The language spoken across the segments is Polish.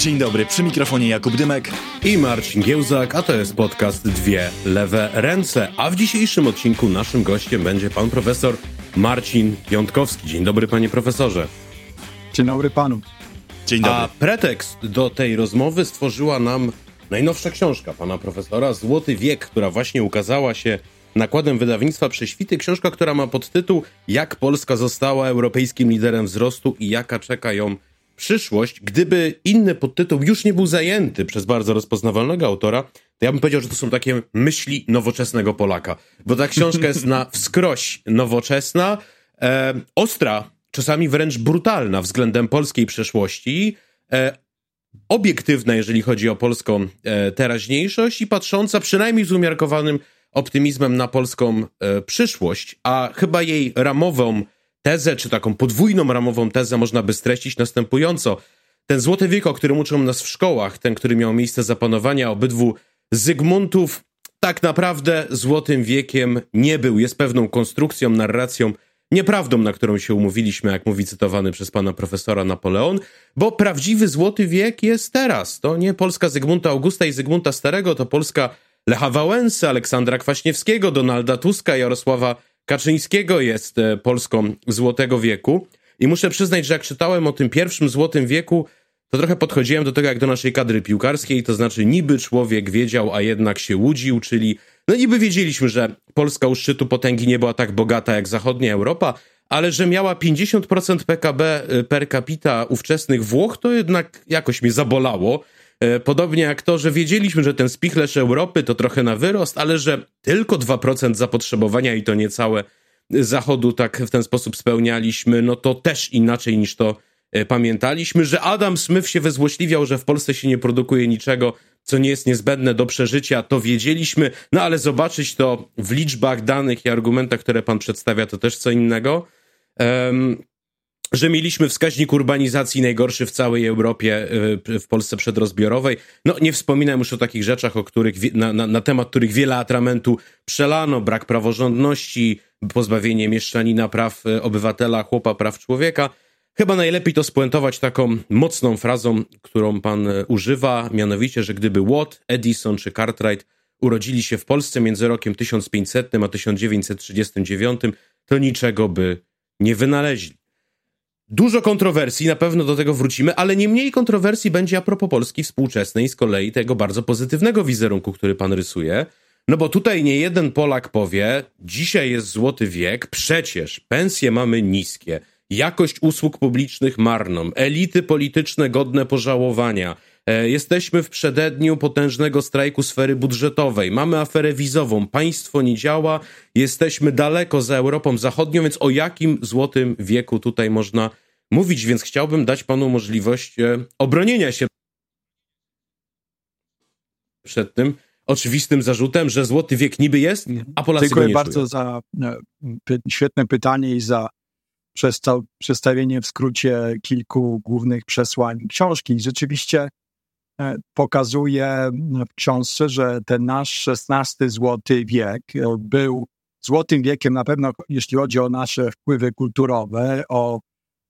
Dzień dobry, przy mikrofonie Jakub Dymek i Marcin Giełzak, a to jest podcast Dwie Lewe Ręce. A w dzisiejszym odcinku naszym gościem będzie pan profesor Marcin Piątkowski. Dzień dobry, panie profesorze. Dzień dobry panu. Dzień dobry. A pretekst do tej rozmowy stworzyła nam najnowsza książka pana profesora Złoty Wiek, która właśnie ukazała się nakładem wydawnictwa Prześwity. Książka, która ma podtytuł Jak Polska została europejskim liderem wzrostu i jaka czeka ją przyszłość, gdyby inny podtytuł już nie był zajęty przez bardzo rozpoznawalnego autora, to ja bym powiedział, że to są takie myśli nowoczesnego Polaka. Bo ta książka jest na wskroś nowoczesna, e, ostra, czasami wręcz brutalna względem polskiej przeszłości, e, obiektywna, jeżeli chodzi o polską e, teraźniejszość i patrząca przynajmniej z umiarkowanym optymizmem na polską e, przyszłość, a chyba jej ramową tezę, czy taką podwójną ramową tezę można by streścić następująco. Ten złoty wiek, o którym uczą nas w szkołach, ten, który miał miejsce za panowania obydwu Zygmuntów, tak naprawdę złotym wiekiem nie był. Jest pewną konstrukcją, narracją, nieprawdą, na którą się umówiliśmy, jak mówi cytowany przez pana profesora Napoleon, bo prawdziwy złoty wiek jest teraz. To nie Polska Zygmunta Augusta i Zygmunta Starego, to Polska Lecha Wałęsy, Aleksandra Kwaśniewskiego, Donalda Tuska, Jarosława Kaczyńskiego jest e, Polską Złotego Wieku. I muszę przyznać, że jak czytałem o tym pierwszym Złotym Wieku, to trochę podchodziłem do tego jak do naszej kadry piłkarskiej, to znaczy niby człowiek wiedział, a jednak się łudził, czyli no niby wiedzieliśmy, że Polska u szczytu potęgi nie była tak bogata jak zachodnia Europa, ale że miała 50% PKB e, per capita ówczesnych Włoch, to jednak jakoś mnie zabolało. E, podobnie jak to, że wiedzieliśmy, że ten spichlerz Europy to trochę na wyrost, ale że tylko 2% zapotrzebowania i to niecałe Zachodu tak w ten sposób spełnialiśmy, no to też inaczej niż to e, pamiętaliśmy, że Adam Smith się wyzłośliwiał, że w Polsce się nie produkuje niczego, co nie jest niezbędne do przeżycia, to wiedzieliśmy, no ale zobaczyć to w liczbach, danych i argumentach, które pan przedstawia, to też co innego. Um, że mieliśmy wskaźnik urbanizacji najgorszy w całej Europie, y, w Polsce przedrozbiorowej. No nie wspominam już o takich rzeczach, o których, na, na, na temat których wiele atramentu przelano, brak praworządności, pozbawienie mieszczanina praw y, obywatela, chłopa praw człowieka. Chyba najlepiej to spuentować taką mocną frazą, którą pan y, używa, mianowicie, że gdyby Watt, Edison czy Cartwright urodzili się w Polsce między rokiem 1500 a 1939, to niczego by nie wynaleźli. Dużo kontrowersji, na pewno do tego wrócimy, ale nie mniej kontrowersji będzie a propos Polski współczesnej, z kolei tego bardzo pozytywnego wizerunku, który pan rysuje. No bo tutaj nie jeden Polak powie, dzisiaj jest złoty wiek, przecież pensje mamy niskie, jakość usług publicznych marną, elity polityczne godne pożałowania, Jesteśmy w przededniu potężnego strajku sfery budżetowej. Mamy aferę wizową. Państwo nie działa. Jesteśmy daleko za Europą Zachodnią, więc o jakim złotym wieku tutaj można mówić, więc chciałbym dać panu możliwość e, obronienia się przed tym oczywistym zarzutem, że złoty wiek niby jest, a Polacy Dziękuję nie bardzo czują. za e, świetne pytanie i za przedstawienie w skrócie kilku głównych przesłań książki. Rzeczywiście e, pokazuje w książce, że ten nasz XVI złoty wiek był złotym wiekiem na pewno, jeśli chodzi o nasze wpływy kulturowe, o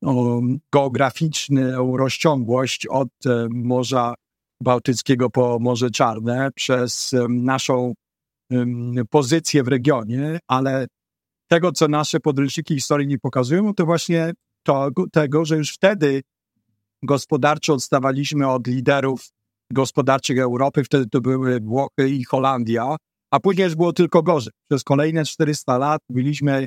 o geograficzną rozciągłość od e, Morza Bałtyckiego po Morze Czarne przez naszą pozycję w regionie, ale tego, co nasze podręczniki historii nie pokazują, to właśnie to, tego, że już wtedy gospodarczo odstawaliśmy od liderów gospodarczych Europy, wtedy to były Włochy i Holandia, a później już było tylko gorzej. Przez kolejne 400 lat byliśmy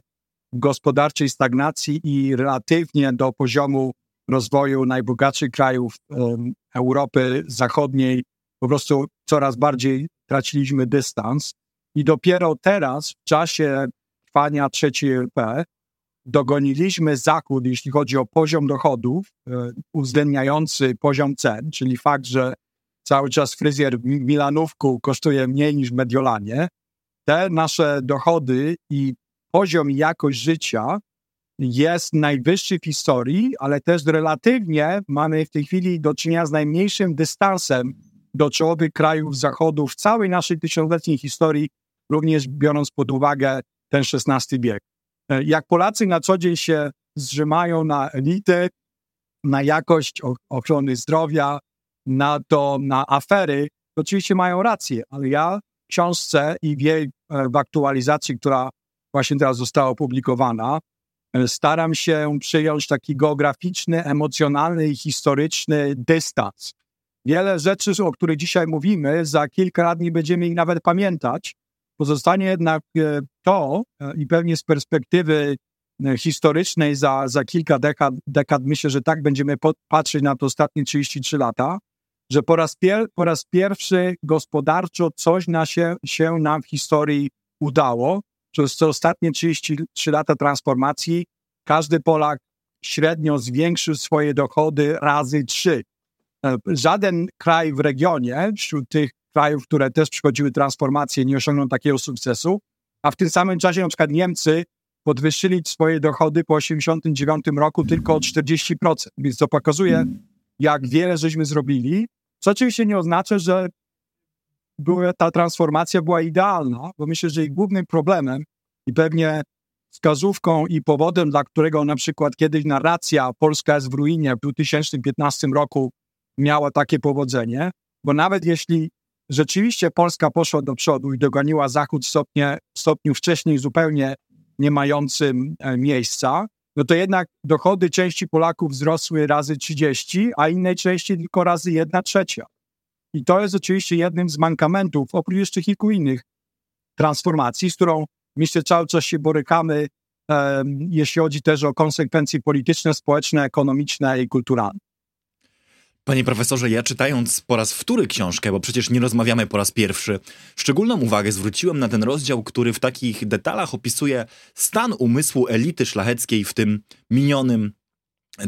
gospodarczej stagnacji i relatywnie do poziomu rozwoju najbogatszych krajów um, Europy Zachodniej po prostu coraz bardziej traciliśmy dystans. I dopiero teraz, w czasie trwania trzeciej RP, dogoniliśmy Zachód, jeśli chodzi o poziom dochodów, e, uwzględniający poziom cen, czyli fakt, że cały czas fryzjer w Milanówku kosztuje mniej niż w Mediolanie. Te nasze dochody i poziom i jakość życia jest najwyższy w historii, ale też relatywnie mamy w tej chwili do czynienia z najmniejszym dystansem do czołowych krajów Zachodu w całej naszej tysiącletniej historii, również biorąc pod uwagę ten XVI wiek. E, jak Polacy na co dzień się zrzymają na elity, na jakość ochrony zdrowia, na to, na afery, to oczywiście mają rację, ale ja w książce i w jej e, w aktualizacji, która właśnie teraz została opublikowana, e, staram się przyjąć taki geograficzny, emocjonalny i historyczny dystans. Wiele rzeczy, o których dzisiaj mówimy, za kilka lat nie będziemy ich nawet pamiętać. Pozostanie jednak e, to i pewnie z perspektywy historycznej za, za kilka dekad, dekad, myślę, że tak będziemy patrzeć na to ostatnie 33 lata, że po raz, pier, po raz pierwszy gospodarczo coś na się, się nam w historii udało. Przez te ostatnie 33 lata transformacji każdy Polak średnio zwiększył swoje dochody razy trzy. E, żaden kraj w regionie, wśród tych krajów, które też przychodziły transformacje, nie osiągnął takiego sukcesu, a w tym samym czasie na przykład Niemcy podwyższyli swoje dochody po 1989 roku tylko o 40%. Więc to pokazuje, jak wiele żeśmy zrobili, co oczywiście nie oznacza, że była, ta transformacja była idealna, bo myślę, że ich głównym problemem i pewnie wskazówką i powodem, dla którego na przykład kiedyś narracja Polska jest w ruinie w 2015 roku miała takie powodzenie, bo nawet jeśli rzeczywiście Polska poszła do przodu i dogoniła Zachód w stopniu wcześniej zupełnie nie mającym e, miejsca, no to jednak dochody części Polaków wzrosły razy 30, a innej części tylko razy 1 trzecia. I to jest oczywiście jednym z mankamentów, oprócz jeszcze kilku innych transformacji, z którą myślę cały czas się borykamy, jeśli chodzi też o konsekwencje polityczne, społeczne, ekonomiczne i kulturalne. Panie profesorze, ja czytając po raz wtóry książkę, bo przecież nie rozmawiamy po raz pierwszy, szczególną uwagę zwróciłem na ten rozdział, który w takich detalach opisuje stan umysłu elity szlacheckiej w tym minionym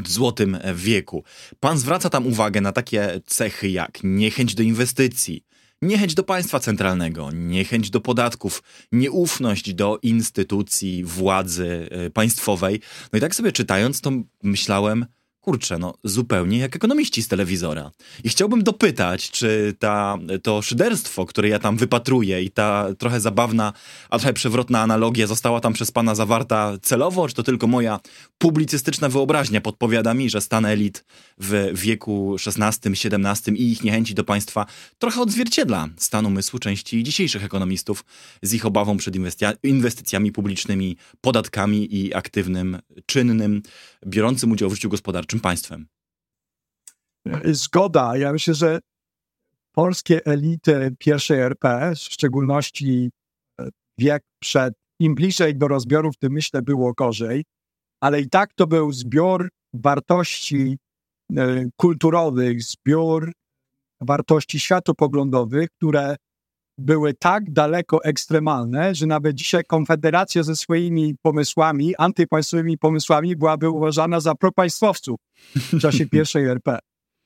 złotym wieku. Pan zwraca tam uwagę na takie cechy jak niechęć do inwestycji, niechęć do państwa centralnego, niechęć do podatków, nieufność do instytucji władzy e, państwowej. No i tak sobie czytając, to myślałem, kurczę, no zupełnie jak ekonomiści z telewizora. I chciałbym dopytać, czy ta, to szyderstwo, które ja tam wypatruję i ta trochę zabawna, a trochę przewrotna analogia została tam przez pana zawarta celowo, czy to tylko moja publicystyczna wyobraźnia podpowiada mi, że stan elit w wieku XVI-XVII i ich niechęci do państwa trochę odzwierciedla stan umysłu części dzisiejszych ekonomistów z ich obawą przed inwestycjami publicznymi, podatkami i aktywnym, czynnym, biorącym udział w życiu gospodarczym państwem. Zgoda. Ja myślę, że polskie elity pierwszej RP, w szczególności e, wiek przed, im bliżej do rozbiorów, tym myślę było gorzej, ale i tak to był zbiór wartości e, kulturowych, zbiór wartości światopoglądowych, które były tak daleko ekstremalne, że nawet dzisiaj Konfederacja ze swoimi pomysłami, antypaństwowymi pomysłami byłaby uważana za propaństwowców w czasie pierwszej RP.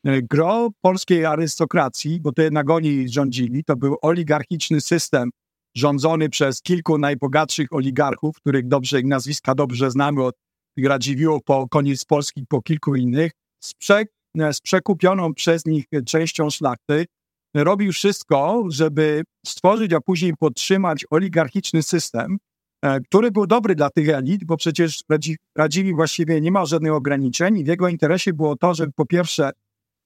Gro polskiej arystokracji, bo to jednak oni rządzili, to był oligarchiczny system rządzony przez kilku najbogatszych oligarchów, których dobrze ich nazwiska dobrze znamy od Radziwiłłów po koniec Polski, po kilku innych, z, prze, z przekupioną przez nich częścią szlachty, robił wszystko, żeby stworzyć, a później podtrzymać oligarchiczny system, e, który był dobry dla tych elit, bo przecież Radziwi właściwie nie ma żadnych ograniczeń i w jego interesie było to, żeby po pierwsze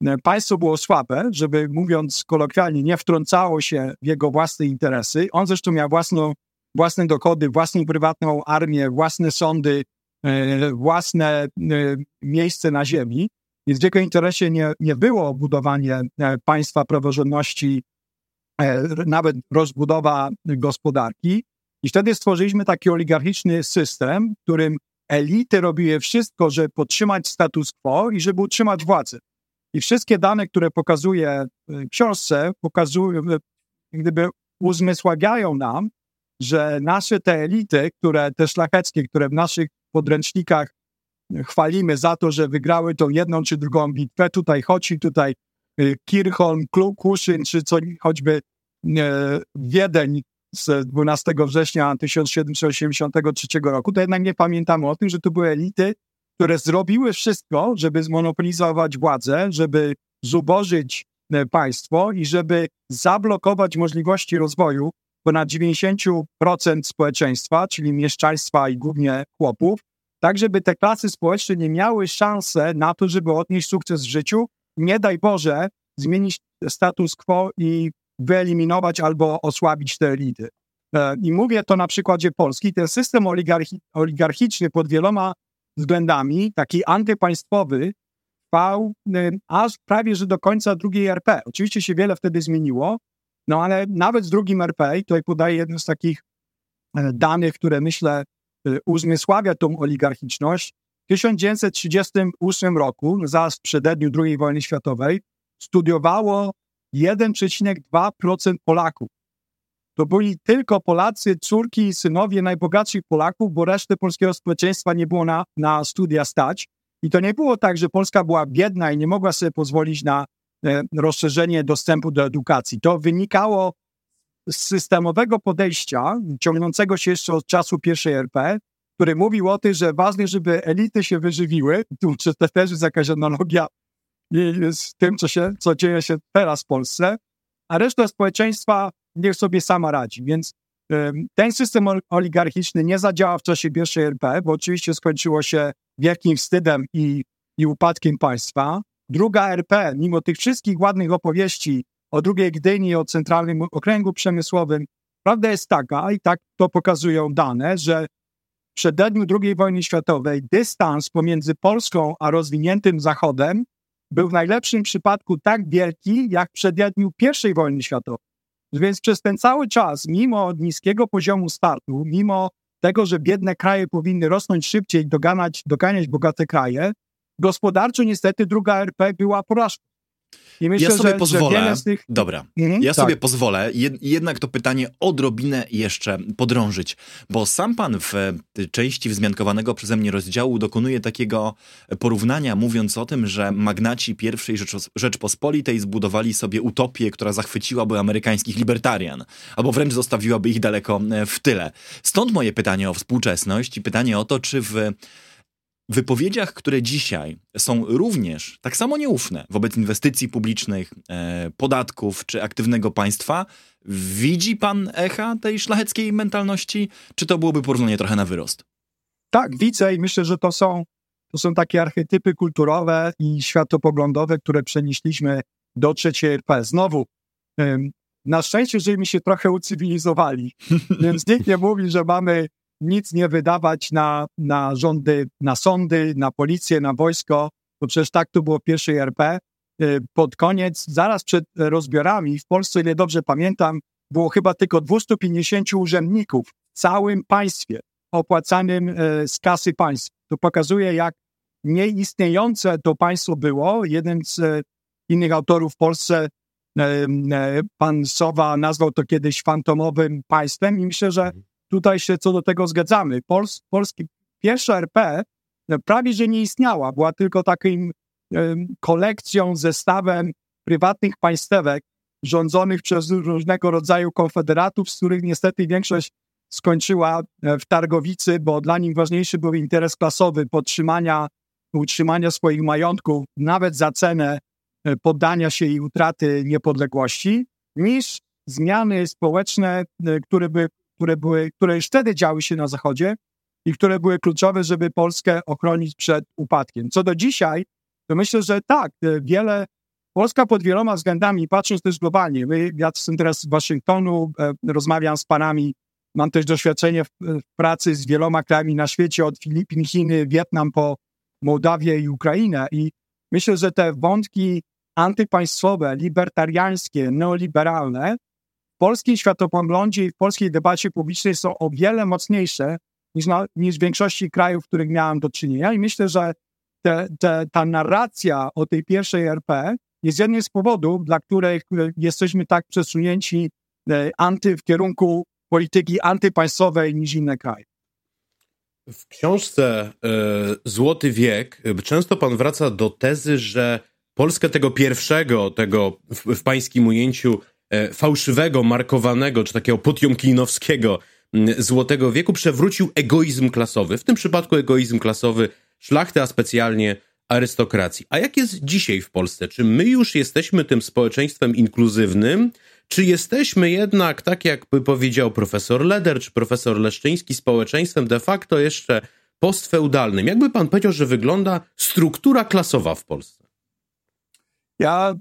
e, państwo było słabe, żeby mówiąc kolokwialnie nie wtrącało się w jego własne interesy. On zresztą miał własną, własne dochody, własną prywatną armię, własne sądy, e, własne miejsce na ziemi. Więc w jego interesie nie, nie było budowanie e, państwa praworządności, e, nawet rozbudowa gospodarki. I wtedy stworzyliśmy taki oligarchiczny system, w którym elity robiły wszystko, żeby podtrzymać status quo i żeby utrzymać władzę. I wszystkie dane, które pokazuje w książce, pokazują, gdyby uzmysławiają nam, że nasze te elity, które te szlacheckie, które w naszych podręcznikach chwalimy za to, że wygrały tą jedną czy drugą bitwę. Tutaj chodzi, tutaj y, Kirchholm, Kuszyn, czy co, choćby e, Wiedeń z 12 września 1783 roku, to jednak nie pamiętamy o tym, że to były elity, które zrobiły wszystko, żeby zmonopolizować władzę, żeby zubożyć e, państwo i żeby zablokować możliwości rozwoju ponad 90% społeczeństwa, czyli mieszczaństwa i głównie chłopów, tak żeby te klasy społeczne nie miały szansy na to, żeby odnieść sukces w życiu. Nie daj Boże, zmienić status quo i wyeliminować albo osłabić te elity. E, I mówię to na przykładzie Polski. Ten system oligarchi oligarchiczny pod wieloma względami, taki antypaństwowy, trwał e, aż prawie że do końca drugiej RP. Oczywiście się wiele wtedy zmieniło, no ale nawet z drugim RP, tutaj podaję jeden z takich e, danych, które myślę uzmysławia tą oligarchiczność. W 1938 roku, zaraz w przededniu II wojny światowej, studiowało 1,2% Polaków. To byli tylko Polacy, córki i synowie najbogatszych Polaków, bo resztę polskiego społeczeństwa nie było na, na studia stać. I to nie było tak, że Polska była biedna i nie mogła sobie pozwolić na e, rozszerzenie dostępu do edukacji. To wynikało systemowego podejścia, ciągnącego się jeszcze od czasu pierwszej RP, który mówił o tym, że ważne, żeby elity się wyżywiły. Tu to też jest jakaś analogia z tym, co, się, co dzieje się teraz w Polsce, a reszta społeczeństwa niech sobie sama radzi. Więc ten system oligarchiczny nie zadziałał w czasie pierwszej RP, bo oczywiście skończyło się wielkim wstydem i, i upadkiem państwa. Druga RP, mimo tych wszystkich ładnych opowieści o drugiej Gdyni, o centralnym okręgu przemysłowym, prawda jest taka, i tak to pokazują dane, że w przededniu II wojny światowej dystans pomiędzy Polską a rozwiniętym Zachodem był w najlepszym przypadku tak wielki, jak w przededniu I wojny światowej. Więc przez ten cały czas, mimo niskiego poziomu startu, mimo tego, że biedne kraje powinny rosnąć szybciej, doganać, doganiać bogate kraje, gospodarczo niestety druga RP była porażką. I myślę, ja sobie że, pozwolę. Że tych... Dobra, mhm, ja tak. sobie pozwolę jednak to pytanie odrobinę jeszcze podrążyć, bo sam pan w części wzmiankowanego przeze mnie rozdziału dokonuje takiego porównania, mówiąc o tym, że magnaci pierwszej Rzeczpospolitej zbudowali sobie utopię, która zachwyciłaby amerykańskich libertarian, albo wręcz zostawiłaby ich daleko w tyle. Stąd moje pytanie o współczesność i pytanie o to, czy w wypowiedziach, które dzisiaj są również tak samo nieufne wobec inwestycji publicznych, e, podatków czy aktywnego państwa, widzi pan echa tej szlacheckiej mentalności, czy to byłoby porównanie trochę na wyrost? Tak, widzę i myślę, że to są, to są takie archetypy kulturowe i światopoglądowe, które przenieśliśmy do trzeciej RP. Znowu, na szczęście, że mi się trochę ucywilizowali, więc nikt nie mówi, że mamy nic nie wydawać na, na rządy, na sądy, na policję, na wojsko, bo przecież tak to było w pierwszej RP. Y, pod koniec, zaraz przed rozbiorami, w Polsce, ile dobrze pamiętam, było chyba tylko 250 urzędników w całym państwie opłacanym y, z kasy państwa. To pokazuje, jak nieistniejące to państwo było. Jeden z y, innych autorów w Polsce, pan Sowa, nazwał to kiedyś fantomowym państwem i myślę, że mhm tutaj się co do tego zgadzamy. Pols, polski, pierwsza RP e, prawie że nie istniała, była tylko takim kolekcją, zestawem prywatnych państwek rządzonych przez różnego rodzaju konfederatów, z których niestety większość skończyła e, w Targowicy, bo dla nich ważniejszy był interes klasowy podtrzymania, utrzymania swoich majątków, nawet za cenę e, poddania się i utraty niepodległości, niż zmiany społeczne, które by które, były, które już wtedy działy się na Zachodzie i które były kluczowe, żeby Polskę ochronić przed upadkiem. Co do dzisiaj, to myślę, że tak, e, wiele, Polska pod wieloma względami, patrząc też globalnie, my, ja jestem teraz z Waszyngtonu, e, rozmawiam z panami, mam też doświadczenie w, w, pracy z wieloma krajami na świecie, od Filipin, Chiny, Wietnam po Mołdawię i Ukrainę i myślę, że te wątki antypaństwowe, libertariańskie, neoliberalne polskim światopoglądzie i w polskiej debacie publicznej są o wiele mocniejsze niż, na, niż w większości krajów, w których miałem do czynienia. I myślę, że te, te, ta narracja o tej pierwszej RP jest jednym z powodów, dla których jesteśmy tak przesunięci e, anty, w kierunku polityki antypaństwowej niż inne kraje. W książce e, Złoty Wiek e, często pan wraca do tezy, że Polskę tego pierwszego, tego w, w pańskim ujęciu fałszywego, markowanego, czy takiego potiomkinowskiego złotego wieku przewrócił egoizm klasowy. W tym przypadku egoizm klasowy szlachty, a specjalnie arystokracji. A jak jest dzisiaj w Polsce? Czy my już jesteśmy tym społeczeństwem inkluzywnym, czy jesteśmy jednak, tak jakby powiedział profesor Leder czy profesor Leszczyński, społeczeństwem de facto jeszcze postfeudalnym? Jakby pan powiedział, że wygląda struktura klasowa w Polsce? Ja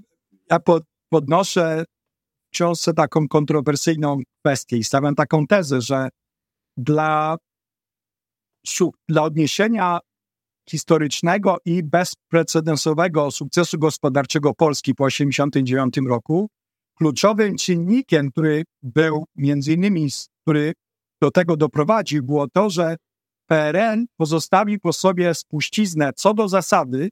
ja pod, podnoszę książce taką kontrowersyjną kwestię i stawiam taką tezę, że dla, dla odniesienia historycznego i bezprecedensowego sukcesu gospodarczego Polski po 1989 roku, kluczowym czynnikiem, który był między innymi, który do tego doprowadził, było to, że PRL pozostawił po sobie spuściznę co do zasady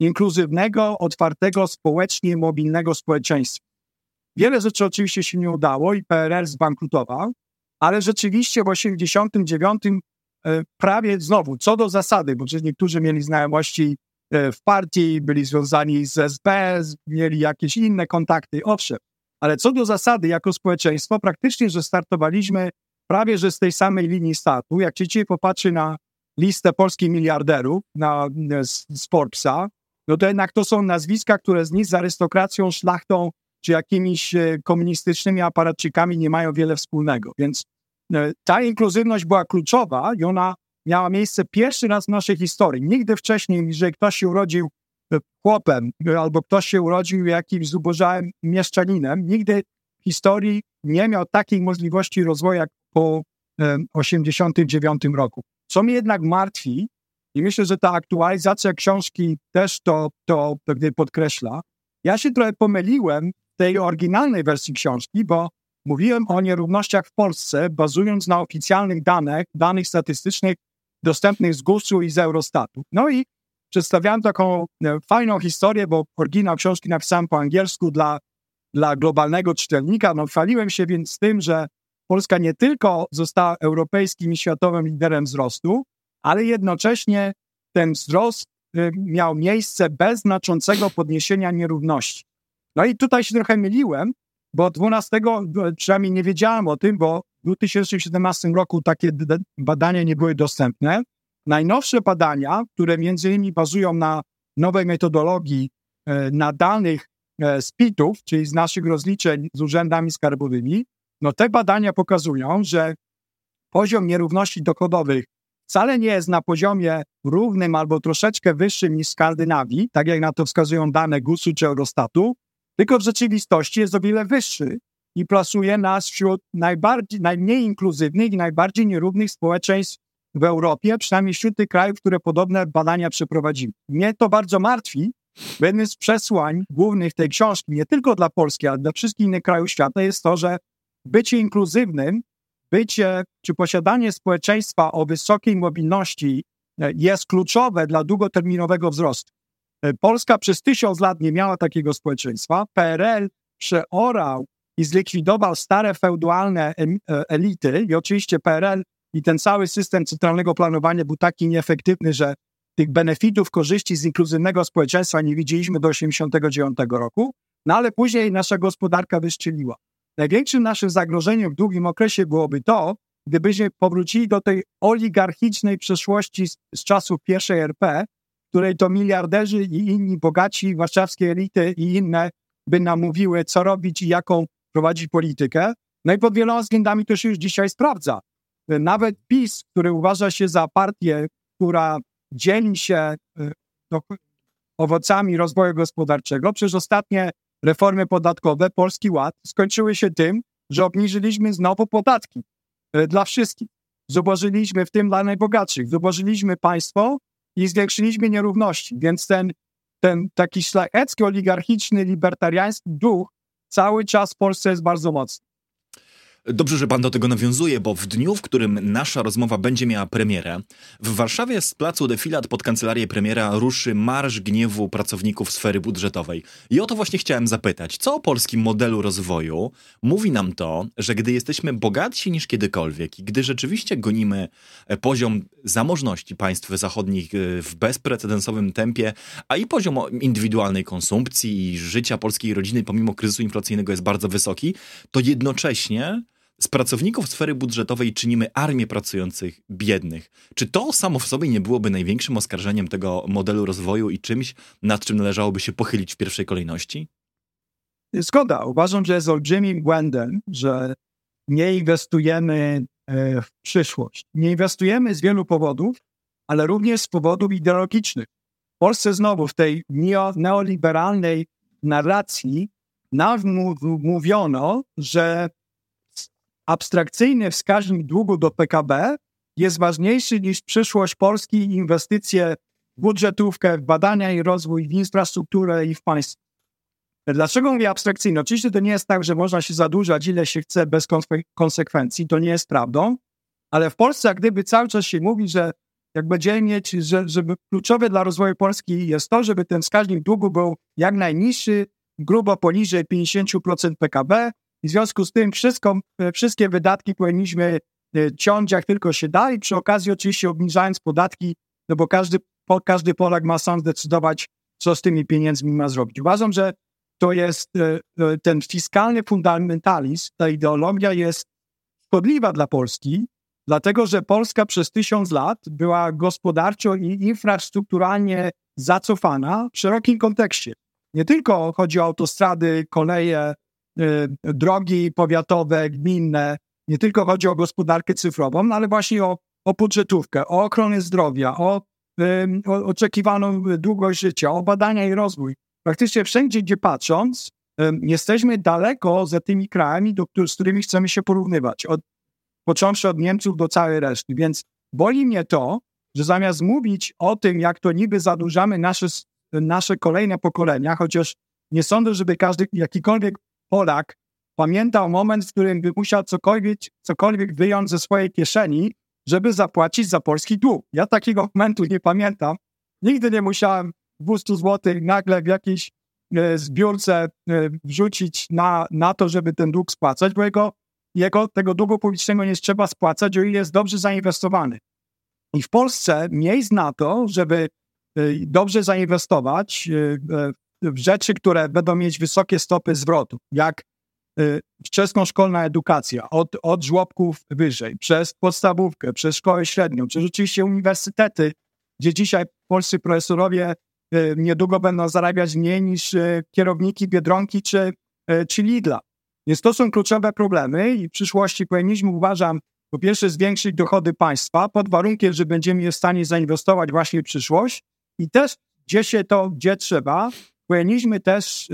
inkluzywnego, otwartego, społecznie mobilnego społeczeństwa. Wiele rzeczy oczywiście się nie udało i PRL zbankrutował, ale rzeczywiście w 1989 e, prawie znowu, co do zasady, bo przecież niektórzy mieli znajomości e, w partii, byli związani z SB, mieli jakieś inne kontakty, owszem, ale co do zasady, jako społeczeństwo, praktycznie, że startowaliśmy prawie, że z tej samej linii startu. Jak się dzisiaj popatrzy na listę polskich miliarderów na, z, z Forbesa, no to jednak to są nazwiska, które z nic z arystokracją, szlachtą czy jakimiś e, komunistycznymi aparatczykami nie mają wiele wspólnego. Więc e, ta inkluzywność była kluczowa i ona miała miejsce pierwszy raz w naszej historii. Nigdy wcześniej, że ktoś się urodził e, chłopem albo ktoś się urodził jakimś zubożałym mieszczaninem, nigdy w historii nie miał takiej możliwości rozwoju jak po 1989 roku. Co mnie jednak martwi, i myślę, że ta aktualizacja książki też to, to pewnie podkreśla, ja się trochę pomyliłem tej oryginalnej wersji książki, bo mówiłem o nierównościach w Polsce, bazując na oficjalnych danych, danych statystycznych dostępnych z GUS-u i z Eurostatu. No i przedstawiałem taką e, fajną historię, bo oryginał książki napisałem po angielsku dla, dla globalnego czytelnika. No, chwaliłem się więc z tym, że Polska nie tylko została europejskim i światowym liderem wzrostu, ale jednocześnie ten wzrost y, miał miejsce bez znaczącego podniesienia nierówności. No i tutaj się trochę myliłem, bo 12, przynajmniej nie wiedziałem o tym, bo w 2017 roku takie badania nie były dostępne. Najnowsze badania, które między innymi bazują na nowej metodologii, e, na danych e, z PIT-ów, czyli z naszych rozliczeń z urzędami skarbowymi, no te badania pokazują, że poziom nierówności dochodowych wcale nie jest na poziomie równym albo troszeczkę wyższym niż w Skandynawii, tak jak na to wskazują dane GUS-u czy Eurostatu, tylko w rzeczywistości jest o wiele wyższy i plasuje nas wśród najbardziej, najmniej inkluzywnych i najbardziej nierównych społeczeństw w Europie, przynajmniej wśród tych krajów, które podobne badania przeprowadziły. Mnie to bardzo martwi, bo jednym z przesłań głównych tej książki, nie tylko dla Polski, ale dla wszystkich innych krajów świata, jest to, że bycie inkluzywnym, bycie czy posiadanie społeczeństwa o wysokiej mobilności e, jest kluczowe dla długoterminowego wzrostu. E, Polska przez tysiąc lat nie miała takiego społeczeństwa. PRL przeorał i zlikwidował stare feudalne e, elity i oczywiście PRL i ten cały system centralnego planowania był taki nieefektywny, że tych benefitów, korzyści z inkluzywnego społeczeństwa nie widzieliśmy do 1989 roku, no ale później nasza gospodarka wyszczeliła. Największym naszym zagrożeniem w długim okresie byłoby to, gdybyśmy powrócili do tej oligarchicznej przeszłości z, z czasów pierwszej RP, której to miliarderzy i inni bogaci, warszawskie elity i inne by nam mówiły, co robić i jaką prowadzić politykę. No i pod wieloma względami to się już dzisiaj sprawdza. Nawet PiS, który uważa się za partię, która dzieli się y, owocami rozwoju gospodarczego, przez ostatnie reformy podatkowe, Polski Ład, skończyły się tym, że obniżyliśmy znowu podatki e, dla wszystkich. Zobaczyliśmy w tym dla najbogatszych. Zobaczyliśmy państwo i zwiększyliśmy nierówności. Więc ten, ten taki szlachecki, oligarchiczny, libertariański duch cały czas w Polsce jest bardzo mocny. Dobrze, że pan do tego nawiązuje, bo w dniu, w którym nasza rozmowa będzie miała premierę, w Warszawie z placu Defilat pod kancelarię premiera ruszy Marsz Gniewu Pracowników Sfery Budżetowej. I o to właśnie chciałem zapytać. Co o polskim modelu rozwoju mówi nam to, że gdy jesteśmy bogatsi niż kiedykolwiek i gdy rzeczywiście gonimy e, poziom zamożności państw zachodnich e, w bezprecedensowym tempie, a i poziom indywidualnej konsumpcji i życia polskiej rodziny pomimo kryzysu inflacyjnego jest bardzo wysoki, to jednocześnie z pracowników sfery budżetowej czynimy armię pracujących biednych. Czy to samo w sobie nie byłoby największym oskarżeniem tego modelu rozwoju i czymś, nad czym należałoby się pochylić w pierwszej kolejności? Zgoda. Uważam, że jest olbrzymim błędem, że nie inwestujemy e, w przyszłość. Nie inwestujemy z wielu powodów, ale również z powodów ideologicznych. W Polsce znowu w tej neoliberalnej narracji nam mówiono, że abstrakcyjny wskaźnik długu do PKB jest ważniejszy niż przyszłość Polski i inwestycje w budżetówkę, w badania i rozwój, w infrastrukturę i w państwo. Dlaczego mówię abstrakcyjnie? Oczywiście to nie jest tak, że można się zadłużać ile się chce bez konsekwencji, to nie jest prawdą, ale w Polsce jak gdyby cały czas się mówi, że jak będziemy mieć, że, żeby kluczowe dla rozwoju Polski jest to, żeby ten wskaźnik długu był jak najniższy, grubo poniżej 50% PKB i w związku z tym wszystko, wszystkie wydatki powinniśmy e, ciąć jak tylko się da i przy okazji oczywiście obniżając podatki, no bo każdy, każdy Polak ma sam zdecydować, co z tymi pieniędzmi ma zrobić. Uważam, że to jest e, e, ten fiskalny fundamentalizm, ta ideologia jest szkodliwa dla Polski, dlatego że Polska przez tysiąc lat była gospodarczo i infrastrukturalnie zacofana w szerokim kontekście. Nie tylko chodzi o autostrady, koleje, drogi powiatowe, gminne, nie tylko chodzi o gospodarkę cyfrową, no ale właśnie o, o budżetówkę, o ochronę zdrowia, o, o oczekiwaną długość życia, o badania i rozwój. Praktycznie wszędzie, gdzie patrząc, jesteśmy daleko za tymi krajami, do, z którymi chcemy się porównywać. Od, począwszy od Niemców do całej reszty. Więc boli mnie to, że zamiast mówić o tym, jak to niby zadłużamy nasze, nasze kolejne pokolenia, chociaż nie sądzę, żeby każdy, jakikolwiek Polak pamiętał moment, w którym by musiał cokolwiek, cokolwiek wyjąć ze swojej kieszeni, żeby zapłacić za polski dług. Ja takiego momentu nie pamiętam. Nigdy nie musiałem 200 zł nagle w jakiejś e, zbiórce e, wrzucić na, na to, żeby ten dług spłacać, bo jego jego, tego długu publicznego nie trzeba spłacać, o ile jest dobrze zainwestowany. I w Polsce miejsc na to, żeby y, dobrze zainwestować y, y, w rzeczy, które będą mieć wysokie stopy zwrotu, jak wczesnoszkolna edukacja, od, od żłobków wyżej, przez podstawówkę, przez szkołę średnią, przez oczywiście uniwersytety, gdzie dzisiaj polscy profesorowie niedługo będą zarabiać mniej niż kierowniki Biedronki czy, czy Lidla. Więc to są kluczowe problemy i w przyszłości powinniśmy, uważam, po pierwsze zwiększyć dochody państwa pod warunkiem, że będziemy w stanie zainwestować właśnie w przyszłość i też gdzie się to, gdzie trzeba, powinniśmy też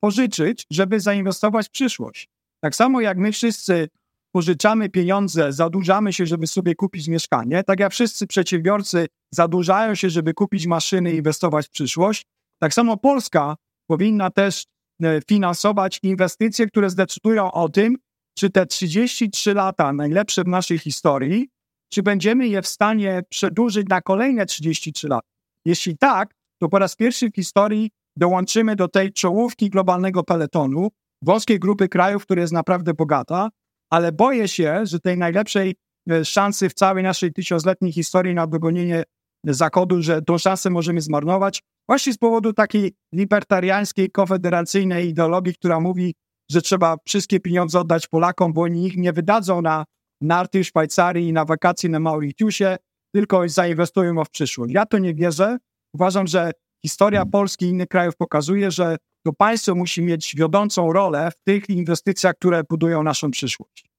pożyczyć, żeby zainwestować w przyszłość. Tak samo jak my wszyscy pożyczamy pieniądze, zadłużamy się, żeby sobie kupić mieszkanie, tak jak wszyscy przedsiębiorcy zadłużają się, żeby kupić maszyny i inwestować w przyszłość, tak samo Polska powinna też E, finansować inwestycje, które zdecydują o tym, czy te 33 lata najlepsze w naszej historii, czy będziemy je w stanie przedłużyć na kolejne 33 lata. Jeśli tak, to po raz pierwszy w historii dołączymy do tej czołówki globalnego peletonu, wąskiej grupy krajów, która jest naprawdę bogata, ale boję się, że tej najlepszej e, szansy w całej naszej tysiącletniej historii na dogonienie Zachodu, że tą szansę możemy zmarnować, właśnie z powodu takiej libertariańskiej, konfederacyjnej ideologii, która mówi, że trzeba wszystkie pieniądze oddać Polakom, bo oni ich nie wydadzą na narty w Szwajcarii i na wakacje na Mauritiusie, tylko zainwestują w przyszłość. Ja to nie wierzę. Uważam, że historia Polski i innych krajów pokazuje, że to państwo musi mieć wiodącą rolę w tych inwestycjach, które budują naszą przyszłość.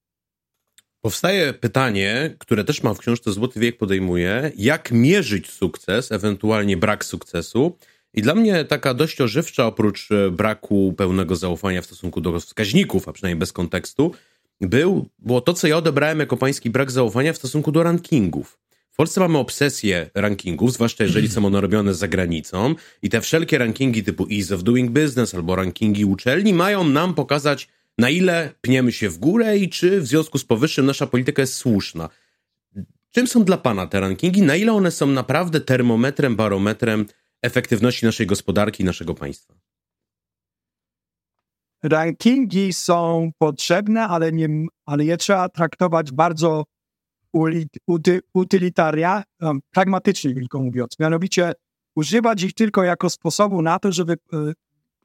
Powstaje pytanie, które też mam w książce Złoty Wiek podejmuje, jak mierzyć sukces, ewentualnie brak sukcesu. I dla mnie taka dość ożywcza, oprócz e, braku pełnego zaufania w stosunku do wskaźników, a przynajmniej bez kontekstu, był, było to, co ja odebrałem jako pański brak zaufania w stosunku do rankingów. W Polsce mamy obsesję rankingów, zwłaszcza jeżeli są one robione za granicą i te wszelkie rankingi typu Ease of Doing Business albo rankingi uczelni mają nam pokazać na ile pniemy się w górę i czy w związku z powyższym nasza polityka jest słuszna. Czym są dla Pana te rankingi? Na ile one są naprawdę termometrem, barometrem efektywności naszej gospodarki i naszego państwa? Rankingi są potrzebne, ale, nie, ale je trzeba traktować bardzo utylitarnie, um, pragmatycznie, tylko mówiąc. Mianowicie używać ich tylko jako sposobu na to, żeby y,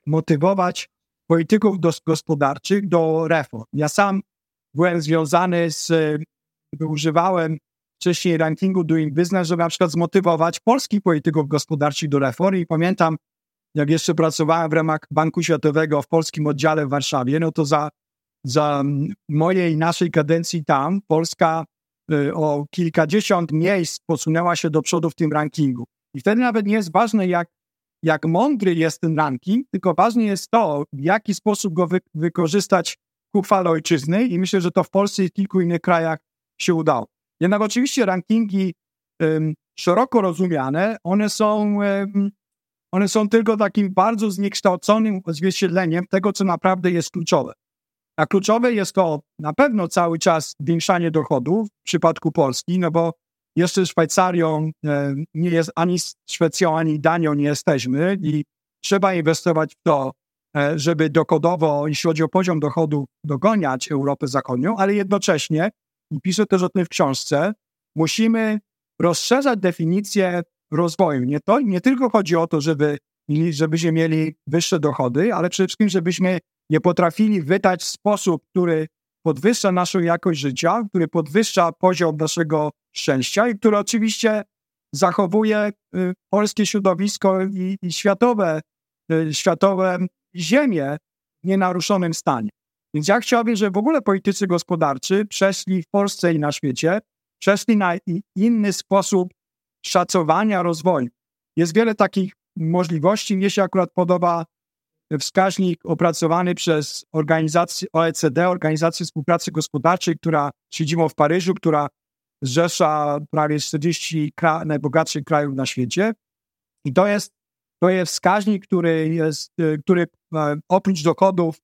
motywować polityków gospodarczych do reform. Ja sam byłem związany z, używałem wcześniej rankingu Doing Business, żeby na przykład zmotywować polskich polityków gospodarczych do reform i pamiętam, jak jeszcze pracowałem w ramach Banku Światowego w polskim oddziale w Warszawie, no to za, za mojej naszej kadencji tam Polska o kilkadziesiąt miejsc posunęła się do przodu w tym rankingu. I wtedy nawet nie jest ważne, jak jak mądry jest ten ranking, tylko ważne jest to, w jaki sposób go wy wykorzystać ku chwale ojczyzny i myślę, że to w Polsce i w kilku innych krajach się udało. Jednak oczywiście rankingi um, szeroko rozumiane, one są, um, one są tylko takim bardzo zniekształconym odzwierciedleniem tego, co naprawdę jest kluczowe. A kluczowe jest to na pewno cały czas zwiększanie dochodów w przypadku Polski, no bo jeszcze Szwajcarią e, nie jest, ani Szwecją, ani Danią nie jesteśmy i trzeba inwestować w to, e, żeby dochodowo, jeśli chodzi o poziom dochodu, dogoniać Europę Zachodnią, ale jednocześnie, i piszę też o tym w książce, musimy rozszerzać definicję rozwoju. Nie, to, nie tylko chodzi o to, żeby, żebyśmy mieli wyższe dochody, ale przede wszystkim, żebyśmy nie potrafili wydać w sposób, który podwyższa naszą jakość życia, który podwyższa poziom naszego szczęścia i który oczywiście zachowuje y, polskie środowisko i, i światowe, y, światowe ziemię w nienaruszonym stanie. Więc ja chciałbym, żeby w ogóle politycy gospodarczy przeszli w Polsce i na świecie, przeszli na inny sposób szacowania rozwoju. Jest wiele takich możliwości. Mnie się akurat podoba wskaźnik opracowany przez organizację OECD, Organizację Współpracy Gospodarczej, która siedzibą w Paryżu, która zrzesza prawie 40 kra najbogatszych krajów na świecie. I to jest, to jest wskaźnik, który, jest, który e, oprócz dochodów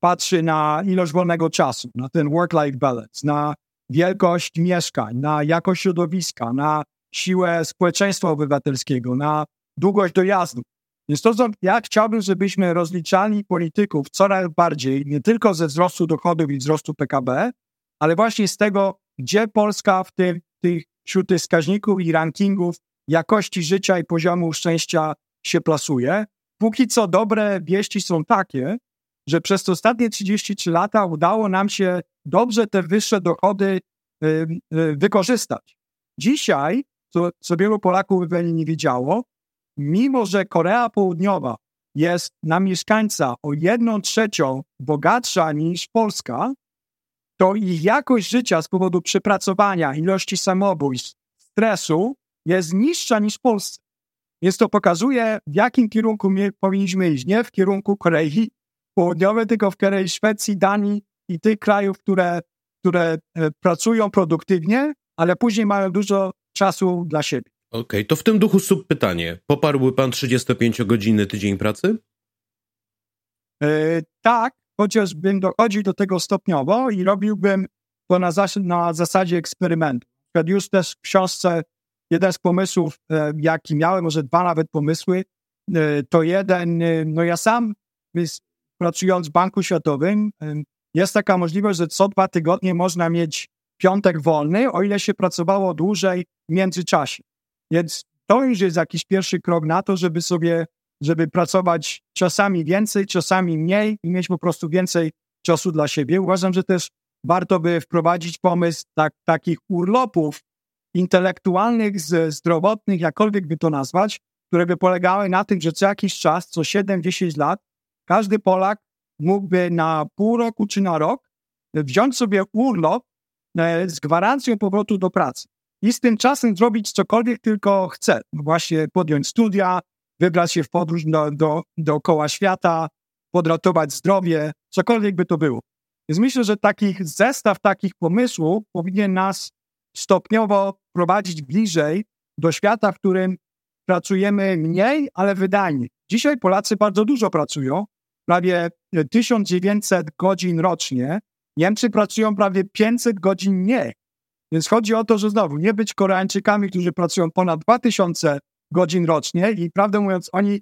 patrzy na ilość wolnego czasu, na ten work-life balance, na wielkość mieszkań, na jakość środowiska, na siłę społeczeństwa obywatelskiego, na długość dojazdu. Więc to, co ja chciałbym, żebyśmy rozliczali polityków coraz bardziej, nie tylko ze wzrostu dochodów i wzrostu PKB, ale właśnie z tego, gdzie Polska w tych, tych, wśród tych wskaźników i rankingów jakości życia i poziomu szczęścia się plasuje. Póki co dobre wieści są takie, że przez ostatnie 33 lata udało nam się dobrze te wyższe dochody y, y, wykorzystać. Dzisiaj, co, co wielu Polaków pewnie nie wiedziało, mimo że Korea Południowa jest na mieszkańca o jedną trzecią bogatsza niż Polska, to ich jakość życia z powodu przepracowania, ilości samobójstw, stresu jest niższa niż w Polsce. Więc to pokazuje, w jakim kierunku my powinniśmy iść. Nie w kierunku Korei Południowej, tylko w Korei, Szwecji, Danii i tych krajów, które, które e, pracują produktywnie, ale później mają dużo czasu dla siebie. Okej, okay, to w tym duchu subpytanie. Poparłby pan 35-godzinny tydzień pracy? Yy, tak, chociażbym dochodził do tego stopniowo i robiłbym to na, zas na zasadzie eksperymentu. Już też w książce jeden z pomysłów, e, jaki miałem, może dwa nawet pomysły, e, to jeden, e, no ja sam pracując w Banku Światowym, jest taka możliwość, że co dwa tygodnie można mieć piątek wolny, o ile się pracowało dłużej w międzyczasie. Więc to już jest jakiś pierwszy krok na to, żeby sobie, żeby pracować czasami więcej, czasami mniej i mieć po prostu więcej czasu dla siebie. Uważam, że też warto by wprowadzić pomysł tak, takich urlopów intelektualnych, zdrowotnych, jakkolwiek by to nazwać, które by polegały na tym, że co jakiś czas, co 7-10 lat, każdy Polak mógłby na pół roku czy na rok wziąć sobie urlop e, z gwarancją powrotu do pracy i z tym czasem zrobić cokolwiek tylko chce. Właśnie podjąć studia, wybrać się w podróż do, do, dookoła świata, podratować zdrowie, cokolwiek by to było. Więc myślę, że takich zestaw takich pomysłów powinien nas stopniowo prowadzić bliżej do świata, w którym pracujemy mniej, ale wydajniej. Dzisiaj Polacy bardzo dużo pracują, prawie 1900 godzin rocznie. Niemcy pracują prawie 500 godzin mniej. Więc chodzi o to, że znowu nie być Koreańczykami, którzy pracują ponad 2000 godzin rocznie i prawdę mówiąc, oni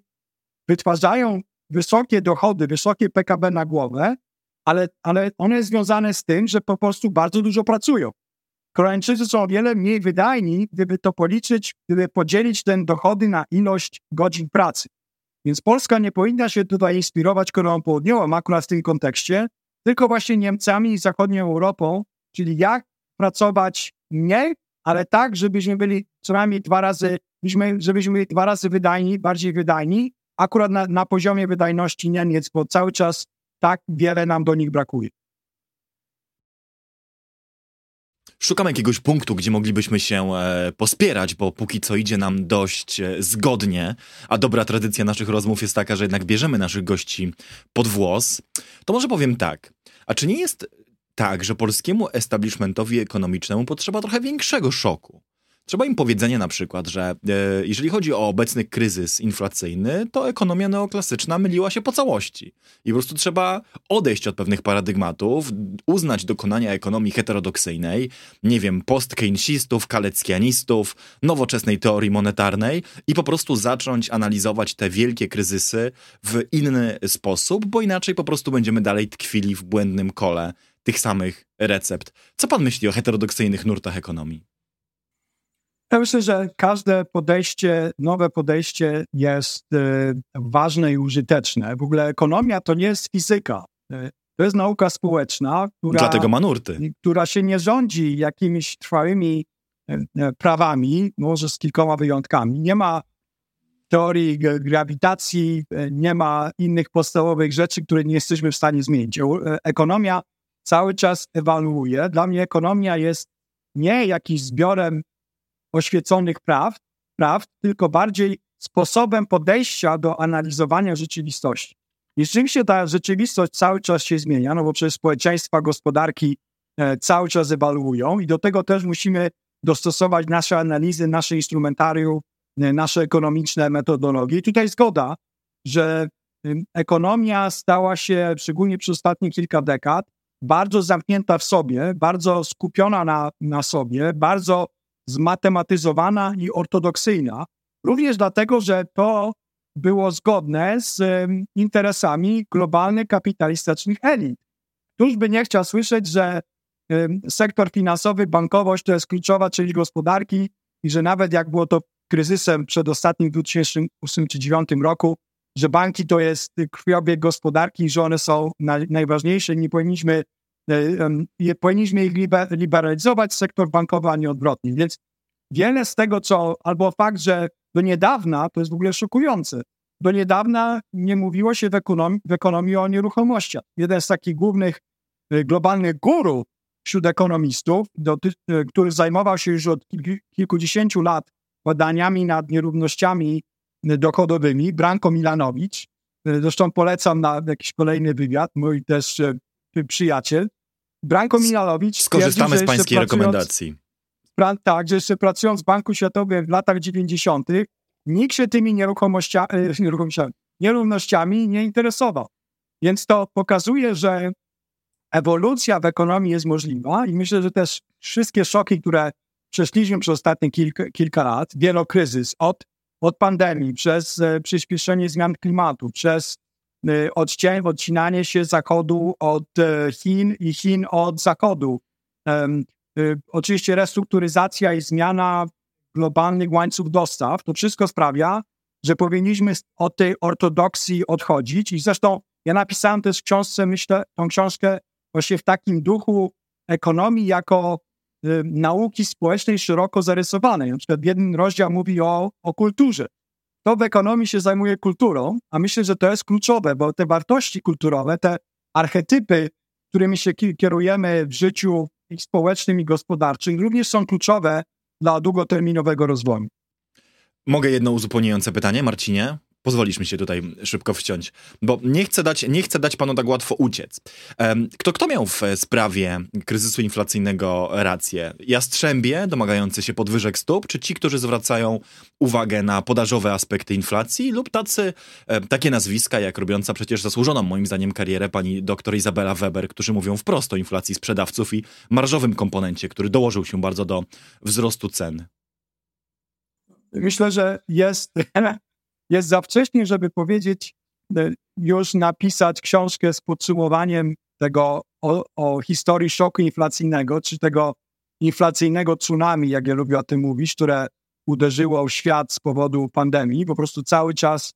wytwarzają wysokie dochody, wysokie PKB na głowę, ale, ale one jest związane z tym, że po prostu bardzo dużo pracują. Koreańczycy są o wiele mniej wydajni, gdyby to policzyć, gdyby podzielić ten dochody na ilość godzin pracy. Więc Polska nie powinna się tutaj inspirować Koreą Południową akurat w tym kontekście, tylko właśnie Niemcami i zachodnią Europą, czyli jak pracować mniej, ale tak, żebyśmy byli co najmniej dwa razy, żebyśmy byli dwa razy wydajni, bardziej wydajni, akurat na, na poziomie wydajności Niemiec, bo cały czas tak wiele nam do nich brakuje. Szukam jakiegoś punktu, gdzie moglibyśmy się e, pospierać, bo póki co idzie nam dość e, zgodnie, a dobra tradycja naszych rozmów jest taka, że jednak bierzemy naszych gości pod włos. To może powiem tak. A czy nie jest tak, że polskiemu establishmentowi ekonomicznemu potrzeba trochę większego szoku? Trzeba im powiedzenia na przykład, że e, jeżeli chodzi o obecny kryzys inflacyjny, to ekonomia neoklasyczna myliła się po całości. I po prostu trzeba odejść od pewnych paradygmatów, uznać dokonania ekonomii heterodoksyjnej, nie wiem, post-keynesistów, kaleckianistów, nowoczesnej teorii monetarnej i po prostu zacząć analizować te wielkie kryzysy w inny sposób, bo inaczej po prostu będziemy dalej tkwili w błędnym kole tych samych recept. Co pan myśli o heterodoksyjnych nurtach ekonomii? Ja myślę, że każde podejście, nowe podejście jest y, ważne i użyteczne. W ogóle ekonomia to nie jest fizyka. Y, to jest nauka społeczna, która, Dlatego ma nurty. która się nie rządzi jakimiś trwałymi y, prawami, może z kilkoma wyjątkami. Nie ma teorii grawitacji, nie ma innych podstawowych rzeczy, które nie jesteśmy w stanie zmienić. Ekonomia cały czas ewaluuje. Dla mnie ekonomia jest nie jakimś zbiorem oświeconych praw, praw, tylko bardziej sposobem podejścia do analizowania rzeczywistości. I rzeczywiście ta rzeczywistość cały czas się zmienia, no bo przecież społeczeństwa, gospodarki e, cały czas ewaluują i do tego też musimy dostosować nasze analizy, nasze instrumentarium, e, nasze ekonomiczne metodologie. I tutaj zgoda, że ekonomia stała się, szczególnie przez ostatnie kilka dekad, bardzo zamknięta w sobie, bardzo skupiona na, na sobie, bardzo zmatematyzowana i ortodoksyjna, również dlatego, że to było zgodne z interesami globalnych kapitalistycznych elit. Któż by nie chciał słyszeć, że sektor finansowy, bankowość to jest kluczowa część gospodarki i że nawet jak było to kryzysem przed ostatnim 2008 czy 2009 roku, że banki to jest krwiobieg gospodarki, że one są najważniejsze, nie powinniśmy E, powinniśmy ich liberalizować, sektor bankowy, a nie odwrotnie. Więc wiele z tego, co, albo fakt, że do niedawna, to jest w ogóle szokujące, do niedawna nie mówiło się w ekonomii, w ekonomii o nieruchomościach. Jeden z takich głównych e, globalnych guru wśród ekonomistów, do, e, który zajmował się już od kilkudziesięciu lat badaniami nad nierównościami dochodowymi, Branko Milanowicz, zresztą polecam na jakiś kolejny wywiad, mój też przyjaciel, Branko Minalowicz Skorzystamy z pańskiej rekomendacji. Tak, że jeszcze pracując w Banku Światowym w latach 90., nikt się tymi nieruchomościa, nieruchomościami, nierównościami nie interesował. Więc to pokazuje, że ewolucja w ekonomii jest możliwa i myślę, że też wszystkie szoki, które przeszliśmy przez ostatnie kilka, kilka lat, wielokryzys od, od pandemii, przez e, przyspieszenie zmian klimatu, przez Y, odcień, odcinanie się Zachodu od e, Chin i Chin od Zachodu. Oczywiście restrukturyzacja i zmiana globalnych łańcuch dostaw, to wszystko sprawia, że powinniśmy od tej ortodoksji odchodzić i zresztą ja napisałem też w książce, myślę, tą książkę właśnie w takim duchu ekonomii jako nauki społecznej szeroko zarysowanej. Na przykład jeden rozdział mówi o, o kulturze to w ekonomii się zajmuje kulturą, a myślę, że to jest kluczowe, bo te wartości kulturowe, te archetypy, którymi się kierujemy w życiu i społecznym i gospodarczym, również są kluczowe dla długoterminowego rozwoju. Mogę jedno uzupełniające pytanie, Marcinie? Pozwolisz mi się tutaj szybko wciąć, bo nie chcę dać, nie chcę dać panu tak łatwo uciec. Kto, kto miał w sprawie kryzysu inflacyjnego rację? Jastrzębie domagający się podwyżek stóp, czy ci, którzy zwracają uwagę na podażowe aspekty inflacji lub tacy, takie nazwiska jak robiąca przecież zasłużoną moim zdaniem karierę pani doktor Izabela Weber, którzy mówią wprost o inflacji sprzedawców i marżowym komponencie, który dołożył się bardzo do wzrostu cen? Myślę, że jest jest za wcześnie, żeby powiedzieć, e, już napisać książkę z podsumowaniem tego o, o, historii szoku inflacyjnego, czy tego inflacyjnego tsunami, jak ja lubię o tym mówić, które uderzyło w świat z powodu pandemii. Po prostu cały czas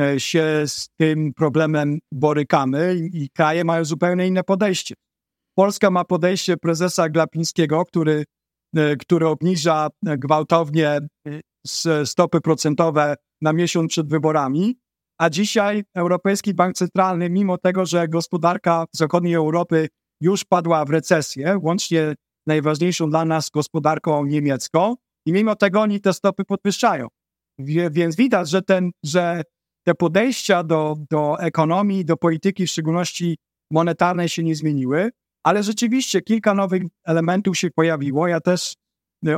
e, się z tym problemem borykamy i kraje mają zupełnie inne podejście. Polska ma podejście prezesa Glapińskiego, który, e, który obniża gwałtownie stopy procentowe na miesiąc przed wyborami, a dzisiaj Europejski Bank Centralny, mimo tego, że gospodarka zachodniej Europy już padła w recesję, łącznie najważniejszą dla nas gospodarką niemiecką i mimo tego oni te stopy podwyższają. Więc widać, że, ten, że te podejścia do, do ekonomii, do polityki, w szczególności monetarnej, się nie zmieniły, ale rzeczywiście kilka nowych elementów się pojawiło. Ja też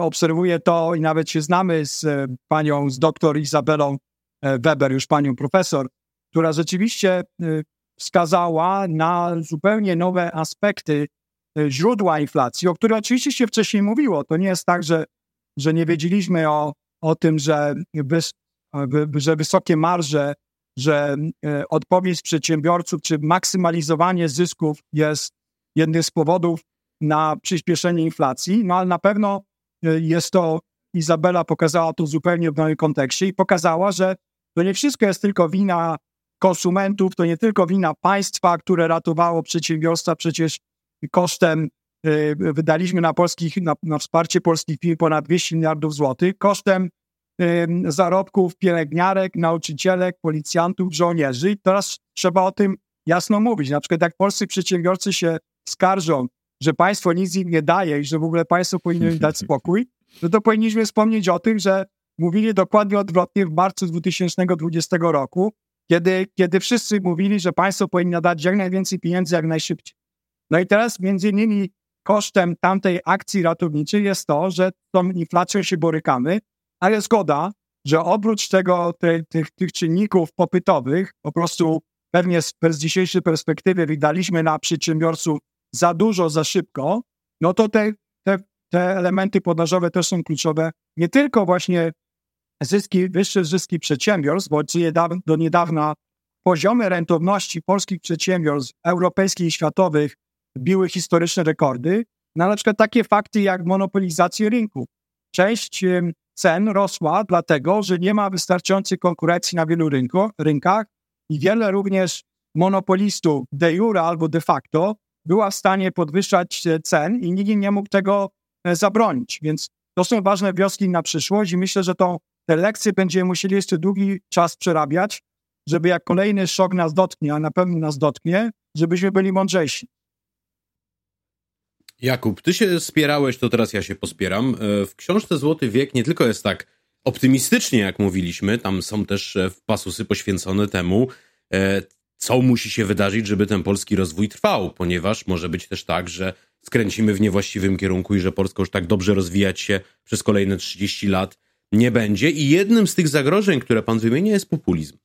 obserwuję to i nawet się znamy z e, panią, z doktor Izabelą e, Weber, już panią profesor, która rzeczywiście wskazała na zupełnie nowe aspekty źródła inflacji, o których oczywiście się wcześniej mówiło. To nie jest tak, że, że nie wiedzieliśmy o, o tym, że, wys, że wysokie marże, że odpowiedź przedsiębiorców czy maksymalizowanie zysków jest jednym z powodów na przyspieszenie inflacji, no ale na pewno e, jest to, Izabela pokazała to zupełnie w nowym kontekście i pokazała, że to nie wszystko jest tylko wina konsumentów, to nie tylko wina państwa, które ratowało przedsiębiorstwa, przecież kosztem y, wydaliśmy na, polskich, na, na, wsparcie polskich firm ponad 200 miliardów złotych, kosztem y, zarobków pielęgniarek, nauczycielek, policjantów, żołnierzy. I teraz trzeba o tym jasno mówić. Na przykład jak polscy przedsiębiorcy się skarżą, że państwo nic im nie daje i że w ogóle państwo powinno im dać spokój, no to powinniśmy wspomnieć o tym, że mówili dokładnie odwrotnie w marcu 2020 roku, kiedy, kiedy wszyscy mówili, że państwo powinno dać jak najwięcej pieniędzy jak najszybciej. No i teraz między innymi kosztem tamtej akcji ratowniczej jest to, że tą inflacją się borykamy, ale zgoda, że oprócz tego, te, tych, tych czynników popytowych, po prostu pewnie z, z dzisiejszej perspektywy wydaliśmy na przedsiębiorców za dużo, za szybko, no to te, te, te elementy podażowe też są kluczowe. Nie tylko właśnie zyski, wyższe zyski przedsiębiorstw, bo do niedawna poziomy rentowności polskich przedsiębiorstw europejskich i światowych biły historyczne rekordy, no na przykład takie fakty jak monopolizacja rynku. Część cen rosła dlatego, że nie ma wystarczającej konkurencji na wielu rynku, rynkach i wiele również monopolistów de jure albo de facto była w stanie podwyższać e, cen i nikt nie mógł tego e, zabronić. Więc to są ważne wnioski na przyszłość i myślę, że to, te lekcje będziemy musieli jeszcze długi czas przerabiać, żeby jak kolejny szok nas dotknie, a na pewno nas dotknie, żebyśmy byli mądrzejsi. Jakub, ty się spierałeś, to teraz ja się pospieram. E, w książce Złoty Wiek nie tylko jest tak optymistycznie, jak mówiliśmy, tam są też pasusy poświęcone temu, co musi się wydarzyć, żeby ten polski rozwój trwał, ponieważ może być też tak, że skręcimy w niewłaściwym kierunku i że Polska już tak dobrze rozwijać się przez kolejne 30 lat nie będzie. I jednym z tych zagrożeń, które pan wymienia, jest populizm.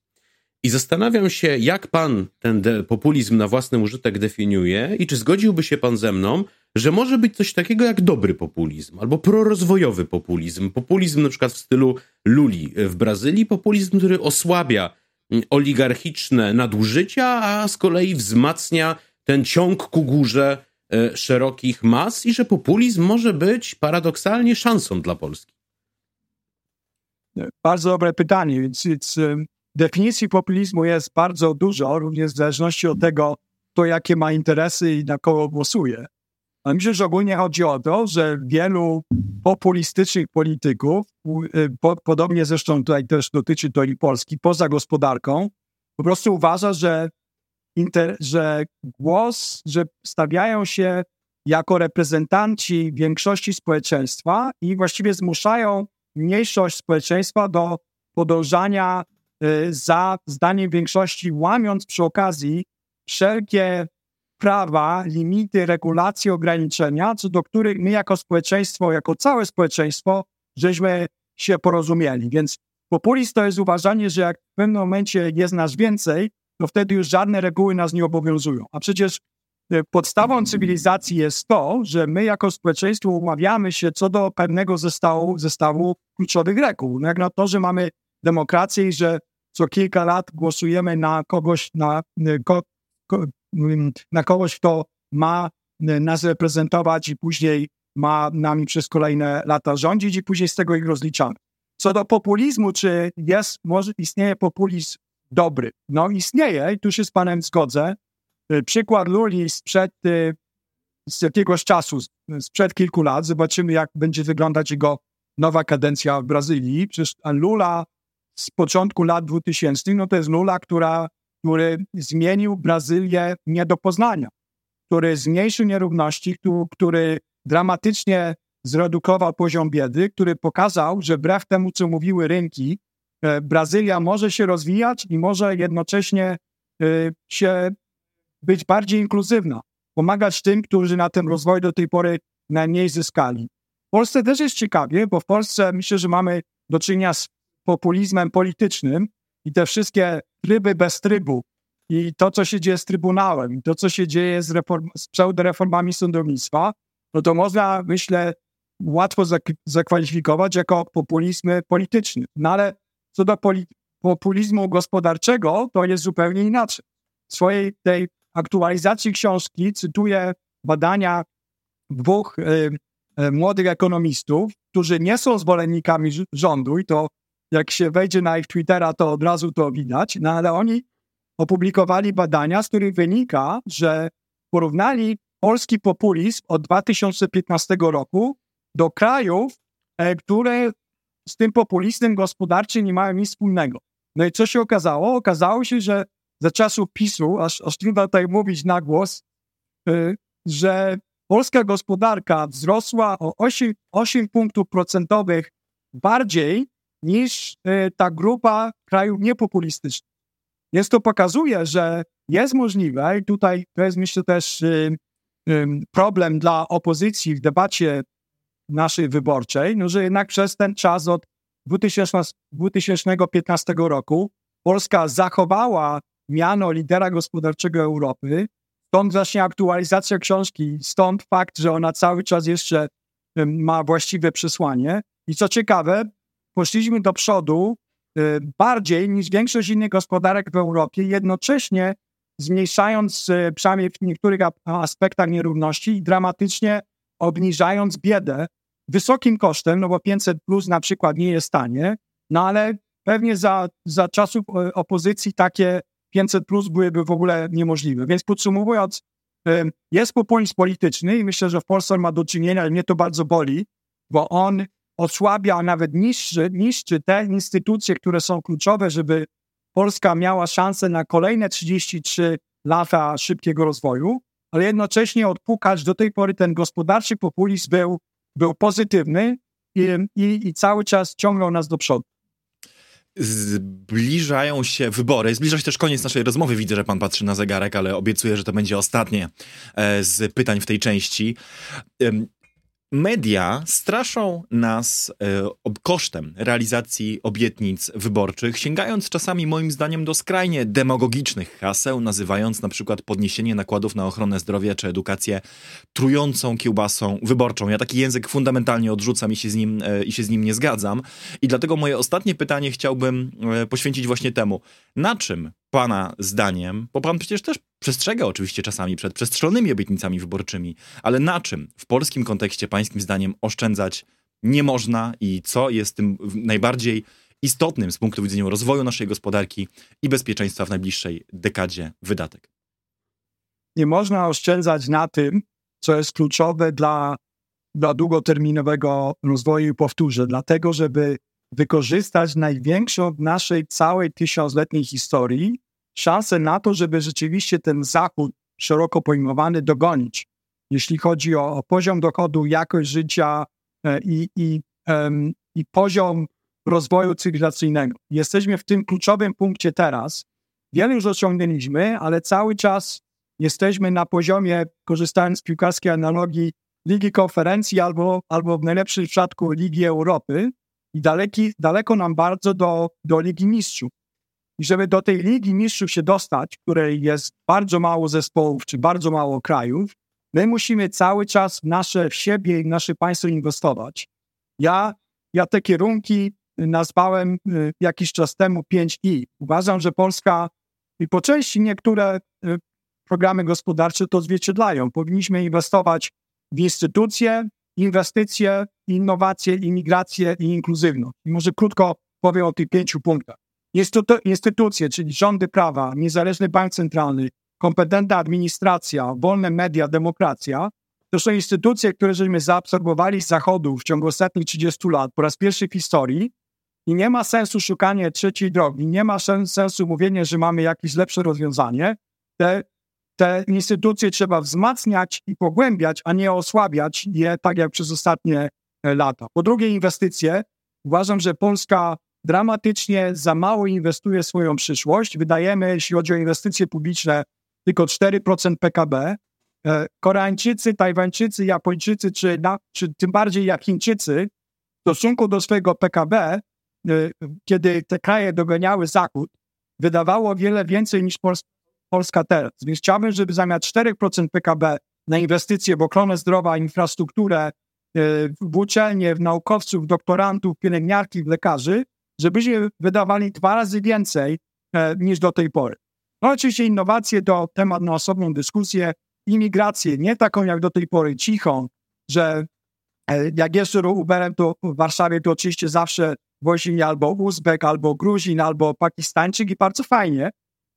I zastanawiam się, jak pan ten populizm na własny użytek definiuje i czy zgodziłby się pan ze mną, że może być coś takiego jak dobry populizm albo prorozwojowy populizm. Populizm na przykład w stylu Luli w Brazylii, populizm, który osłabia oligarchiczne nadużycia, a z kolei wzmacnia ten ciąg ku górze e, szerokich mas i że populizm może być paradoksalnie szansą dla Polski. Bardzo dobre pytanie. Więc, więc definicji populizmu jest bardzo dużo, również w zależności od tego, kto jakie ma interesy i na kogo głosuje. Ale myślę, że ogólnie chodzi o to, że wielu populistycznych polityków, y, po, podobnie zresztą tutaj też dotyczy to i Polski, poza gospodarką, po prostu uważa, że, inter, że głos, że stawiają się jako reprezentanci większości społeczeństwa i właściwie zmuszają mniejszość społeczeństwa do podążania y, za zdaniem większości, łamiąc przy okazji wszelkie prawa, limity, regulacje, ograniczenia, co do których my jako społeczeństwo, jako całe społeczeństwo, żeśmy się porozumieli. Więc populizm to jest uważanie, że jak w pewnym momencie jest nas więcej, to wtedy już żadne reguły nas nie obowiązują. A przecież e, podstawą cywilizacji jest to, że my jako społeczeństwo umawiamy się co do pewnego zestawu, zestawu kluczowych reguł. No jak na to, że mamy demokrację i że co kilka lat głosujemy na kogoś, na e, ko, ko, na kogoś, kto ma e, nas reprezentować i później ma nami przez kolejne lata rządzić i później z tego ich rozliczamy. Co do populizmu, czy jest, może istnieje populizm dobry? No istnieje i tu się z panem zgodzę. E, przykład Luli sprzed e, z jakiegoś czasu, sprzed kilku lat. Zobaczymy, jak będzie wyglądać jego nowa kadencja w Brazylii. Przecież Lula z początku lat 2000, no to jest Lula, która który zmienił Brazylię nie do poznania, który zmniejszył nierówności, który dramatycznie zredukował poziom biedy, który pokazał, że wbrew temu, co mówiły rynki, e, Brazylia może się rozwijać i może jednocześnie e, się być bardziej inkluzywna, pomagać tym, którzy na tym rozwoju do tej pory najmniej zyskali. W Polsce też jest ciekawie, bo w Polsce myślę, że mamy do czynienia z populizmem politycznym i te wszystkie tryby bez trybu i to, co się dzieje z Trybunałem, i to, co się dzieje z, reform, z pseudoreformami sądownictwa, no to można, myślę, łatwo zakwalifikować jako populizm polityczny. No ale co do populizmu gospodarczego, to jest zupełnie inaczej. W swojej tej aktualizacji książki cytuję badania dwóch y, y, młodych ekonomistów, którzy nie są zwolennikami rządu i to jak się wejdzie na ich Twittera, to od razu to widać, no ale oni opublikowali badania, z których wynika, że porównali polski populizm od 2015 roku do krajów, e, które z tym populizmem gospodarczym nie mają nic wspólnego. No i co się okazało? Okazało się, że za czasów PiSu, aż, aż trudno tutaj mówić na głos, y, że polska gospodarka wzrosła o 8, 8 punktów procentowych bardziej niż y, ta grupa krajów niepopulistycznych. Więc to pokazuje, że jest możliwe, i tutaj to jest myślę też y, problem dla opozycji w debacie naszej wyborczej, no, że jednak przez ten czas od 2000, 2015 roku Polska zachowała miano lidera gospodarczego Europy, stąd właśnie aktualizacja książki, stąd fakt, że ona cały czas jeszcze ma właściwe przesłanie. I co ciekawe, poszliśmy do przodu y, bardziej niż większość innych gospodarek w Europie, jednocześnie zmniejszając y, przynajmniej w niektórych aspektach nierówności i dramatycznie obniżając biedę wysokim kosztem, no bo 500 plus na przykład nie jest tanie, no ale pewnie za, za czasów y, opozycji takie 500 plus byłyby w ogóle niemożliwe. Więc podsumowując, jest populizm polityczny i myślę, że w Polsce ma do czynienia, ale mnie to bardzo boli, bo on osłabia, a nawet niszczy, niszczy te instytucje, które są kluczowe, żeby Polska miała szansę na kolejne 33 lata szybkiego rozwoju, ale jednocześnie odpukać do tej pory ten gospodarczy populizm był, był pozytywny i, i, i cały czas ciągnął nas do przodu zbliżają się wybory. Zbliża się też koniec naszej rozmowy. Widzę, że pan patrzy na zegarek, ale obiecuję, że to będzie ostatnie e, z pytań w tej części. Media straszą nas e, kosztem realizacji obietnic wyborczych, sięgając czasami moim zdaniem do skrajnie demagogicznych haseł, nazywając na przykład podniesienie nakładów na ochronę zdrowia czy edukację trującą kiełbasą wyborczą. Ja taki język fundamentalnie odrzucam i się z nim, e, i się z nim nie zgadzam. I dlatego moje ostatnie pytanie chciałbym e, poświęcić właśnie temu. Na czym Pana zdaniem, bo Pan przecież też przestrzega oczywiście czasami przed przestrzelonymi obietnicami wyborczymi, ale na czym w polskim kontekście Pańskim zdaniem oszczędzać nie można i co jest tym najbardziej istotnym z punktu widzenia rozwoju naszej gospodarki i bezpieczeństwa w najbliższej dekadzie wydatek? Nie można oszczędzać na tym, co jest kluczowe dla, dla długoterminowego rozwoju i powtórzę, dlatego żeby wykorzystać największą w naszej całej tysiącletniej historii szansę na to, żeby rzeczywiście ten Zachód szeroko pojmowany dogonić, jeśli chodzi o, o poziom dochodu, jakość życia e, i, i, i poziom rozwoju cywilizacyjnego. Jesteśmy w tym kluczowym punkcie teraz. Wiele już osiągnęliśmy, ale cały czas jesteśmy na poziomie, korzystając z piłkarskiej analogii, Ligi Konferencji albo, albo w najlepszym przypadku Ligi Europy i daleki, daleko nam bardzo do, do Ligi Mistrzów. I żeby do tej Ligi Mistrzów się dostać, której jest bardzo mało zespołów czy bardzo mało krajów, my musimy cały czas w nasze w siebie i w nasze państwo inwestować. Ja, ja te kierunki nazwałem y, jakiś czas temu 5I. Uważam, że Polska i po części niektóre y, programy gospodarcze to odzwierciedlają. Powinniśmy inwestować w instytucje, inwestycje, innowacje, imigrację i inkluzywność. I może krótko powiem o tych pięciu punktach. Instytucje, czyli rządy prawa, niezależny bank centralny, kompetentna administracja, wolne media, demokracja, to są instytucje, które żeśmy zaabsorbowali z Zachodu w ciągu ostatnich 30 lat po raz pierwszy w historii i nie ma sensu szukanie trzeciej drogi, nie ma sensu mówienie, że mamy jakieś lepsze rozwiązanie. Te te instytucje trzeba wzmacniać i pogłębiać, a nie osłabiać je tak jak przez ostatnie e, lata. Po drugie, inwestycje. Uważam, że Polska dramatycznie za mało inwestuje w swoją przyszłość. Wydajemy, jeśli chodzi o inwestycje publiczne, tylko 4% PKB. E, Koreańczycy, Tajwańczycy, Japończycy, czy, na, czy tym bardziej jak Chińczycy, w stosunku do swojego PKB, e, kiedy te kraje doganiały Zachód, wydawało wiele więcej niż Polska teraz. Więc chciałbym, żeby zamiast 4% PKB na inwestycje w ochronę zdrowia, infrastrukturę, e, w uczelnie, w naukowców, doktorantów, pielęgniarki, lekarzy, żebyśmy wydawali dwa razy więcej niż do tej pory. No oczywiście innowacje to temat na osobną dyskusję. Imigrację, nie taką jak do tej pory, cichą, że e, jak jeszcze Uberem, to w Warszawie to oczywiście zawsze wozi albo Uzbek, albo Gruzin, albo Pakistańczyk i bardzo fajnie,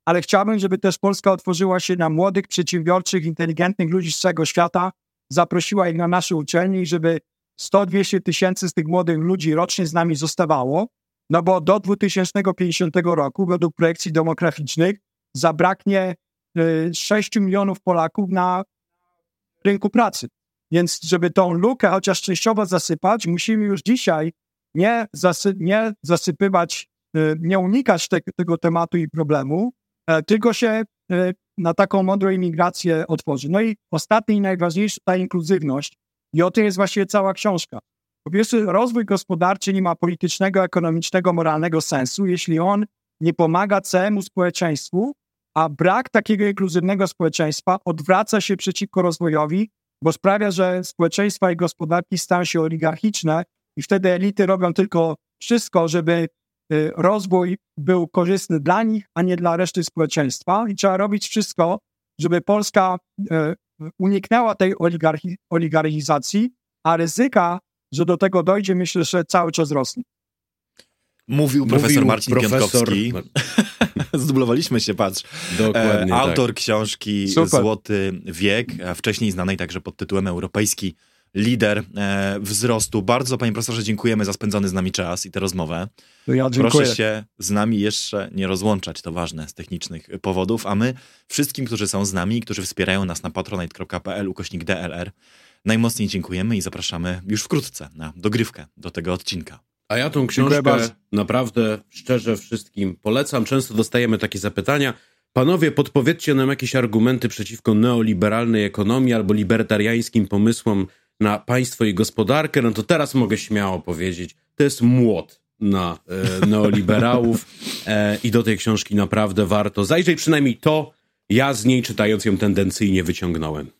ale chciałbym, żeby też Polska otworzyła się na młodych, przedsiębiorczych, inteligentnych ludzi z całego świata, zaprosiła ich na nasze uczelnie i żeby 100-200 tysięcy z tych młodych ludzi rocznie z nami zostawało, no bo do 2050 roku, według projekcji demograficznych, zabraknie 6 y, milionów Polaków na rynku pracy. Więc żeby tą lukę chociaż częściowo zasypać, musimy już dzisiaj nie, zasy nie zasypywać, y, nie unikać te tego tematu i problemu, e, tylko się y, na taką mądrą imigrację otworzy. No i ostatni i najważniejszy ta inkluzywność. I o tym jest właściwie cała książka. Po pierwsze, rozwój gospodarczy nie ma politycznego, ekonomicznego, moralnego sensu, jeśli on nie pomaga całemu społeczeństwu, a brak takiego inkluzywnego społeczeństwa odwraca się przeciwko rozwojowi, bo sprawia, że społeczeństwa i gospodarki stają się oligarchiczne i wtedy elity robią tylko wszystko, żeby y, rozwój był korzystny dla nich, a nie dla reszty społeczeństwa. I trzeba robić wszystko, żeby Polska y, uniknęła tej oligarchizacji, a ryzyka, że do tego dojdzie, myślę, że cały czas rosną. Mówił profesor Mówił Marcin profesor... Piątkowski. Zdublowaliśmy się, patrz. Dokładnie. E, autor tak. książki Super. Złoty Wiek, wcześniej znanej także pod tytułem Europejski lider e, wzrostu. Bardzo, panie profesorze, dziękujemy za spędzony z nami czas i tę rozmowę. No ja Proszę się z nami jeszcze nie rozłączać, to ważne z technicznych powodów, a my wszystkim, którzy są z nami, którzy wspierają nas na patronite.pl ukośnik DLR, najmocniej dziękujemy i zapraszamy już wkrótce na dogrywkę do tego odcinka. A ja tą książkę naprawdę szczerze wszystkim polecam. Często dostajemy takie zapytania. Panowie, podpowiedzcie nam jakieś argumenty przeciwko neoliberalnej ekonomii albo libertariańskim pomysłom na państwo i gospodarkę. No to teraz mogę śmiało powiedzieć, to jest młot na e, neoliberałów e, i do tej książki naprawdę warto zajrzeć. Przynajmniej to ja z niej czytając ją tendencyjnie wyciągnąłem.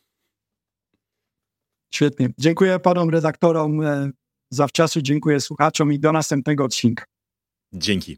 Świetnie. Dziękuję panom redaktorom. E, zawczasu dziękuję słuchaczom i do następnego odcinka. Dzięki.